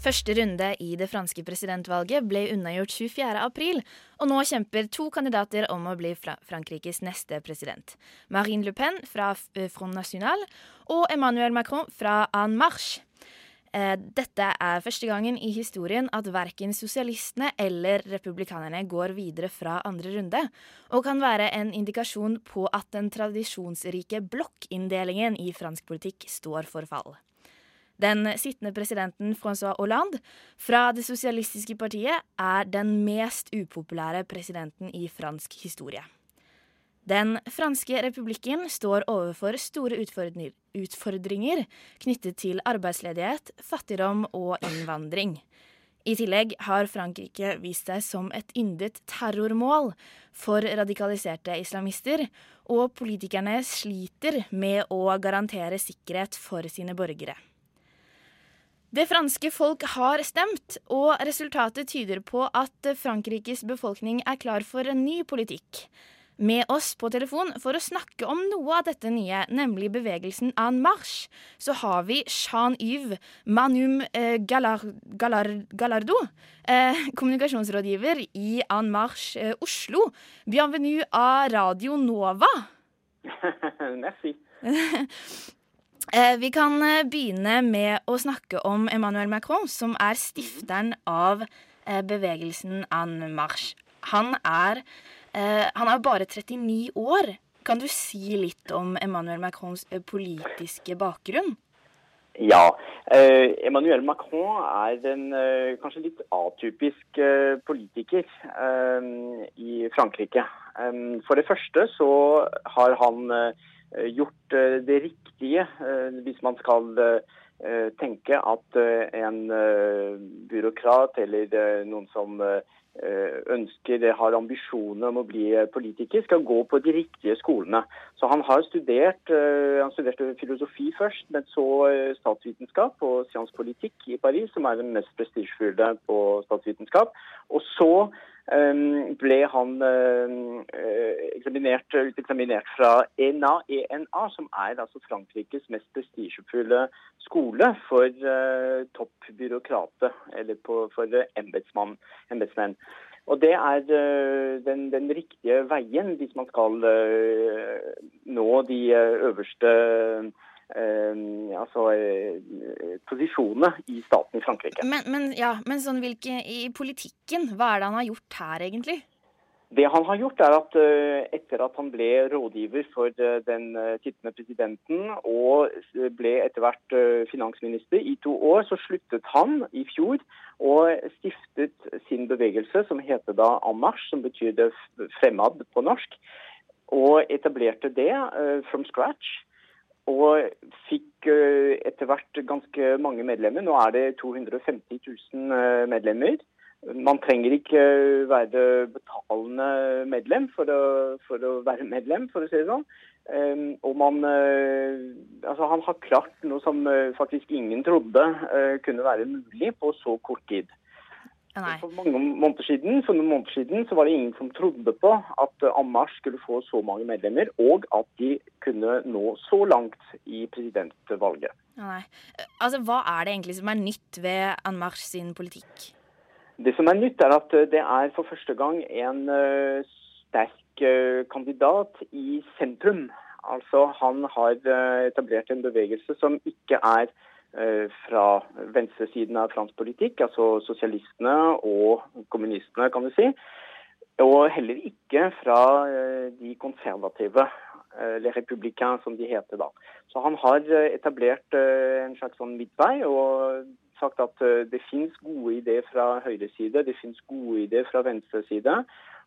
Første runde i det franske presidentvalget ble unnagjort 24.4, og nå kjemper to kandidater om å bli Frankrikes neste president. Marine Le Pen fra Front National og Emmanuel Macron fra En Marche. Eh, dette er første gangen i historien at verken sosialistene eller republikanerne går videre fra andre runde, og kan være en indikasjon på at den tradisjonsrike blokkinndelingen i fransk politikk står for fall. Den sittende presidenten Francois Hollande fra Det sosialistiske partiet er den mest upopulære presidenten i fransk historie. Den franske republikken står overfor store utfordringer knyttet til arbeidsledighet, fattigdom og innvandring. I tillegg har Frankrike vist seg som et yndet terrormål for radikaliserte islamister, og politikerne sliter med å garantere sikkerhet for sine borgere. Det franske folk har stemt, og resultatet tyder på at Frankrikes befolkning er klar for en ny politikk. Med oss på telefon for å snakke om noe av dette nye, nemlig bevegelsen En Marche, så har vi Jean-Yves Manum eh, Gallard, Gallard, Gallardo, eh, kommunikasjonsrådgiver i En Marche eh, Oslo. Bienvenue à Radio Nova. Merci. Eh, vi kan eh, begynne med å snakke om Emmanuel Macron, som er stifteren av eh, bevegelsen En Marche. Han er, han er bare 39 år. Kan du si litt om Emmanuel Macrons politiske bakgrunn? Ja. Eh, Emmanuel Macron er en eh, kanskje litt atypisk eh, politiker i Frankrike. for det første så har han gjort det riktige hvis man skal tenke at en byråkrat eller noen som Eh, ønsker, har ambisjoner om å bli politiker, skal gå på de riktige skolene. Så Han har studert eh, han studerte filosofi først, men så eh, statsvitenskap og Science politikk i Paris, som er den mest prestisjefulle på statsvitenskap. Og så ble han eksaminert, uteksaminert fra ENA, ENA, som er altså Frankrikes mest prestisjefulle skole for uh, toppbyråkrater, eller på, for embetsmenn. Og Det er uh, den, den, riktige veien hvis man skal uh, nå de øverste altså, posisjonene i staten i Frankrike. Men, men, ja, men sånn, hvilke, i politikken, hva er det han har gjort her, egentlig? Det han har gjort, er at eh, etter at han ble rådgiver for eh, den eh, sittende presidenten og ble etter hvert finansminister i to år, så sluttet han i fjor og stiftet sin bevegelse, som heter da Amash, som betyr det fremad på norsk, og etablerte det from scratch. Og fikk etter hvert ganske mange medlemmer. Nå er det 250 000 medlemmer. Man trenger ikke være betalende medlem for å, for å være medlem, for å si det sånn. Um, og man uh, Altså, han har klart noe som uh, faktisk ingen trodde uh, kunne være mulig på så kort tid. Nei. For mange måneder siden, for noen måneder siden så var det ingen som trodde på at Amash skulle få så mange medlemmer, og at de kunne nå så langt i presidentvalget. Nei. Altså, Hva er det egentlig som er nytt ved Amash sin politikk? Det som er nytt, er at eh, det er for første gang en uh, sterk uh, kandidat i sentrum. Altså Han har etablert en bevegelse som ikke er fra venstresiden av fransk politikk, altså sosialistene og kommunistene, kan du si. Og heller ikke fra de konservative, eller Républicains, som de heter da. Så han har etablert en slags sånn midtvei. og sagt at eh, det finnes gode ideer fra høyre side, det finnes gode ideer fra venstre side.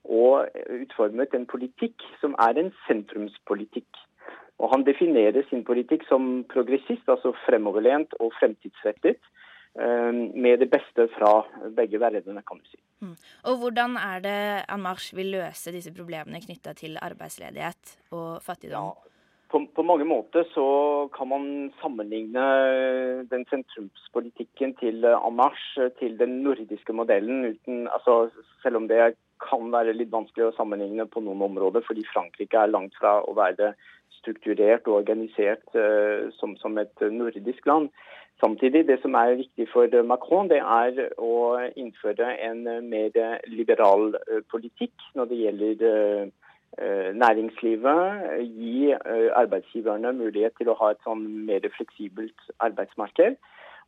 Og utformet en politikk som er en sentrumspolitikk. Og han definerer sin politikk som progressist, altså fremoverlent og fremtidsrettet. Eh, med det beste fra begge verdenene, kan du si. Mm. Og Hvordan er det Anmarch vil løse disse problemene knytta til arbeidsledighet og fattigdom? Ja på, på, mange måter så kan man sammenligne den sentrumspolitikken til Amash til den nordiske modellen, uten, altså, selv om det kan være litt vanskelig å sammenligne på noen områder, fordi Frankrike er langt fra å være strukturert og organisert uh, som, som, et nordisk land. Samtidig, det som er viktig for Macron, det er å innføre en mer liberal politikk når det gjelder næringslivet. Gi arbeidsgiverne mulighet til å ha et sånn mer fleksibelt arbeidsmarked.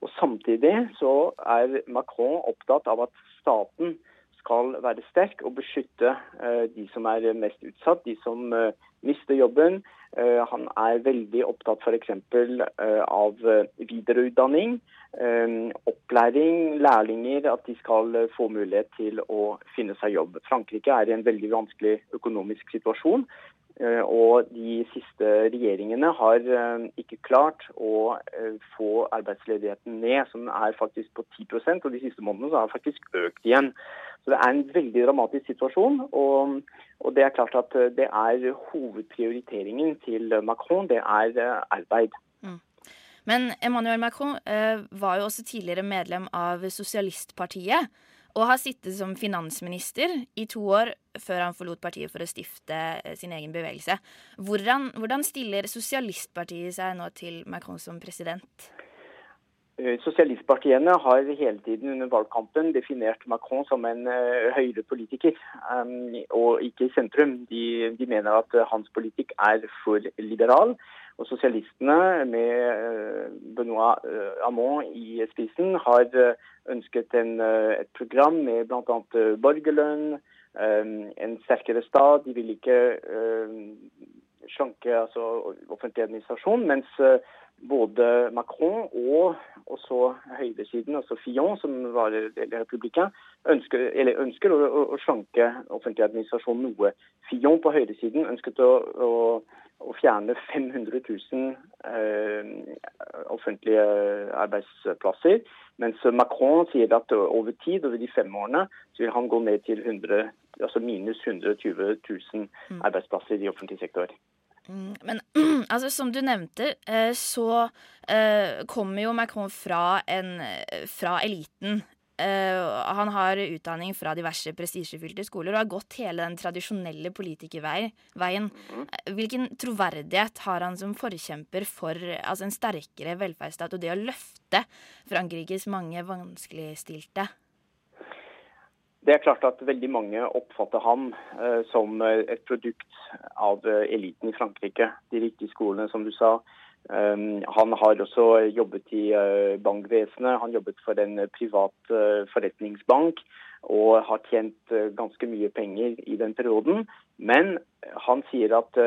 Og Samtidig så er Macron opptatt av at staten skal være sterk og beskytte uh, de som er mest utsatt, de som uh, mister jobben. Uh, han er veldig opptatt f.eks. Uh, av videreutdanning, opplæring, lærlinger. At de skal få mulighet til å finne seg jobb. Frankrike er i en veldig vanskelig økonomisk situasjon. Og de siste regjeringene har ikke klart å få arbeidsledigheten ned, som er faktisk på 10 og de siste månedene har den faktisk økt igjen. Så Det er en veldig dramatisk situasjon. Og, og det er klart at det er hovedprioriteringen til Macron, det er arbeid. Mm. Men Emmanuel Macron eh, var jo også tidligere medlem av Sosialistpartiet og har sittet som finansminister i to år før han forlot partiet for å stifte eh, sin egen bevegelse. Hvordan, hvordan stiller Sosialistpartiet seg nå til Macron som president? Eh, sosialistpartiene har hele tiden under valgkampen definert Macron som en uh, høyrepolitiker, um, og ikke i sentrum. De, de, mener at hans politikk er for liberal. Og Sosialistene, med Benoit Amon i spissen, har ønsket en, eh, et program med bl.a. Eh, borgerlønn, eh, en sterkere stat. De vil ikke slanke altså, offentlig administrasjon. mens både Macron og også høyresiden, altså Fillon, som var republikan, ønsker, ønsker å, å, å, slanke offentlig administrasjon noe. Fillon på høyresiden ønsket å, å, å fjerne 500 000 eh, offentlige arbeidsplasser. Mens Macron sier at over tid, over de fem årene, så vil han gå ned til 100, altså minus 120 000 mm. arbeidsplasser i offentlig sektor. Mm, men altså, som du nevnte, eh, så uh, kommer jo Macron fra, en, fra eliten. Han har utdanning fra diverse prestisjefylte skoler og har gått hele den tradisjonelle politikerveien. Mm. Hvilken troverdighet har han som forkjemper for altså en sterkere velferdsstat og det å løfte Frankrikes mange vanskeligstilte? Det er klart at veldig mange oppfatter ham eh, som et produkt av eliten i Frankrike. De riktige skolene, som du sa. Um, han har også jobbet i uh, bankvesenet. Han jobbet for en privat uh, forretningsbank og har tjent uh, ganske mye penger i den perioden. Men han sier at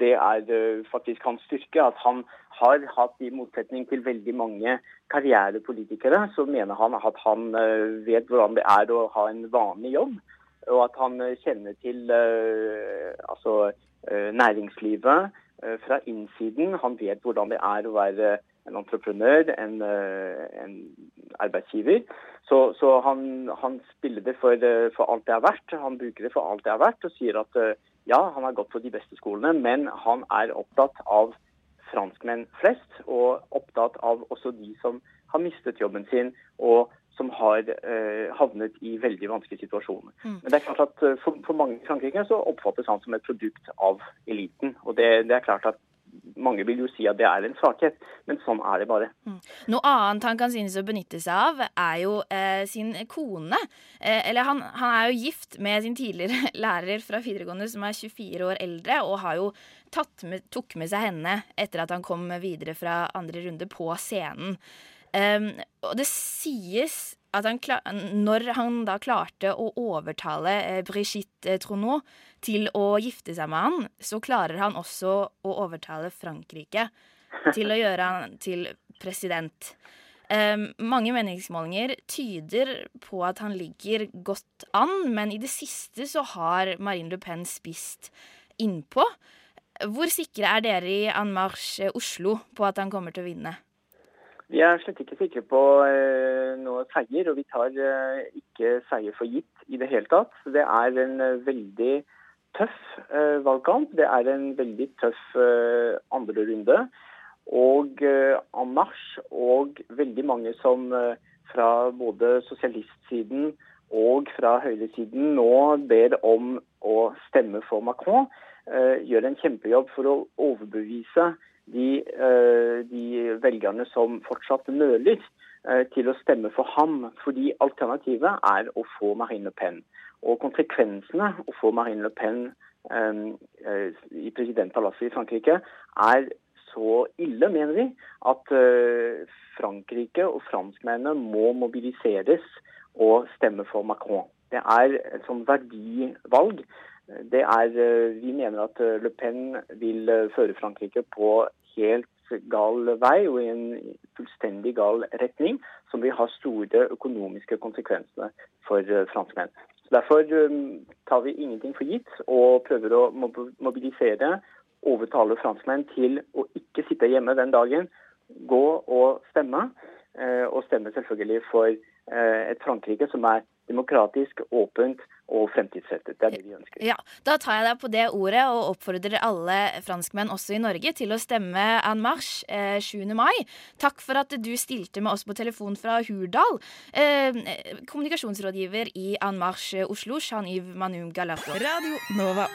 det er faktisk hans styrke. At han har hatt, i motsetning til veldig mange karrierepolitikere, så mener han at han vet hvordan det er å ha en vanlig jobb. Og at han kjenner til altså, næringslivet Eh, fra innsiden. Han vet hvordan det er å være en entreprenør, en, eh, en arbeidsgiver. Så, så han, han, spiller det for, eh, for, alt det er verdt. Han bruker det for alt det er verdt og sier at ja, han har gått på de beste skolene, men han er opptatt av franskmenn flest, og opptatt av også de som har mistet jobben sin, og som har eh, havnet i veldig vanskelige situasjoner. Mm. Men det er klart at for, for mange i Frankrike så oppfattes han som et produkt av eliten. Og det, det, er klart at mange vil jo si at det er en svakhet, men sånn er det bare. Mm. Noe annet han kan synes å benytte seg av, er jo eh, sin kone. Eh, eller han, han, er jo gift med sin tidligere lærer fra videregående som er 24 år eldre, og har jo med, tok med seg henne etter at han kom videre fra andre runde på scenen. Um, og det sies at han når han da klarte å overtale eh, Brigitte Tronot til å gifte seg med han, så klarer han også å overtale Frankrike til å gjøre han til president. Um, mange meningsmålinger tyder på at han ligger godt an, men i det siste så har Marine Le Pen spist innpå. Hvor sikre er dere i En Marche Oslo på at han kommer til å vinne? Vi er slett ikke sikre på eh, noe seier, og vi tar eh, ikke seier for gitt i det hele tatt. Det er en eh, veldig tøff eh, valgkamp. Det er en veldig tøff andre runde. Og en marsj og veldig mange som fra både sosialistsiden og fra høyresiden nå ber om å stemme for Macron, gjør en kjempejobb for å overbevise de, de velgerne som fortsatt nøler, til å stemme for ham. Fordi alternativet er å få Marine Le Pen. Og konsekvensene å få Marine Le Pen i presidentpalasset i Frankrike er så ille, mener vi, at Frankrike og franskmennene må mobiliseres og stemme for Macron. Det er et sånn verdivalg. Det er, vi mener at Le Pen vil føre Frankrike på helt gal vei og i en fullstendig gal retning, som vil ha store økonomiske konsekvenser for franskmenn. Så Derfor tar vi ingenting for gitt og prøver å mobilisere, overtale franskmenn til å ikke sitte hjemme den dagen, gå og stemme. Og stemme selvfølgelig for et Frankrike som er demokratisk, åpent og fremtidsrettet. Det er det vi ønsker. Ja, Da tar jeg deg på det ordet og oppfordrer alle franskmenn også i Norge til å stemme en marsj eh, 7. mai. Takk for at du stilte med oss på telefon fra Hurdal. Eh, kommunikasjonsrådgiver i En Marche Oslo, Jean-Yves Manum Galapo. Radio Nova.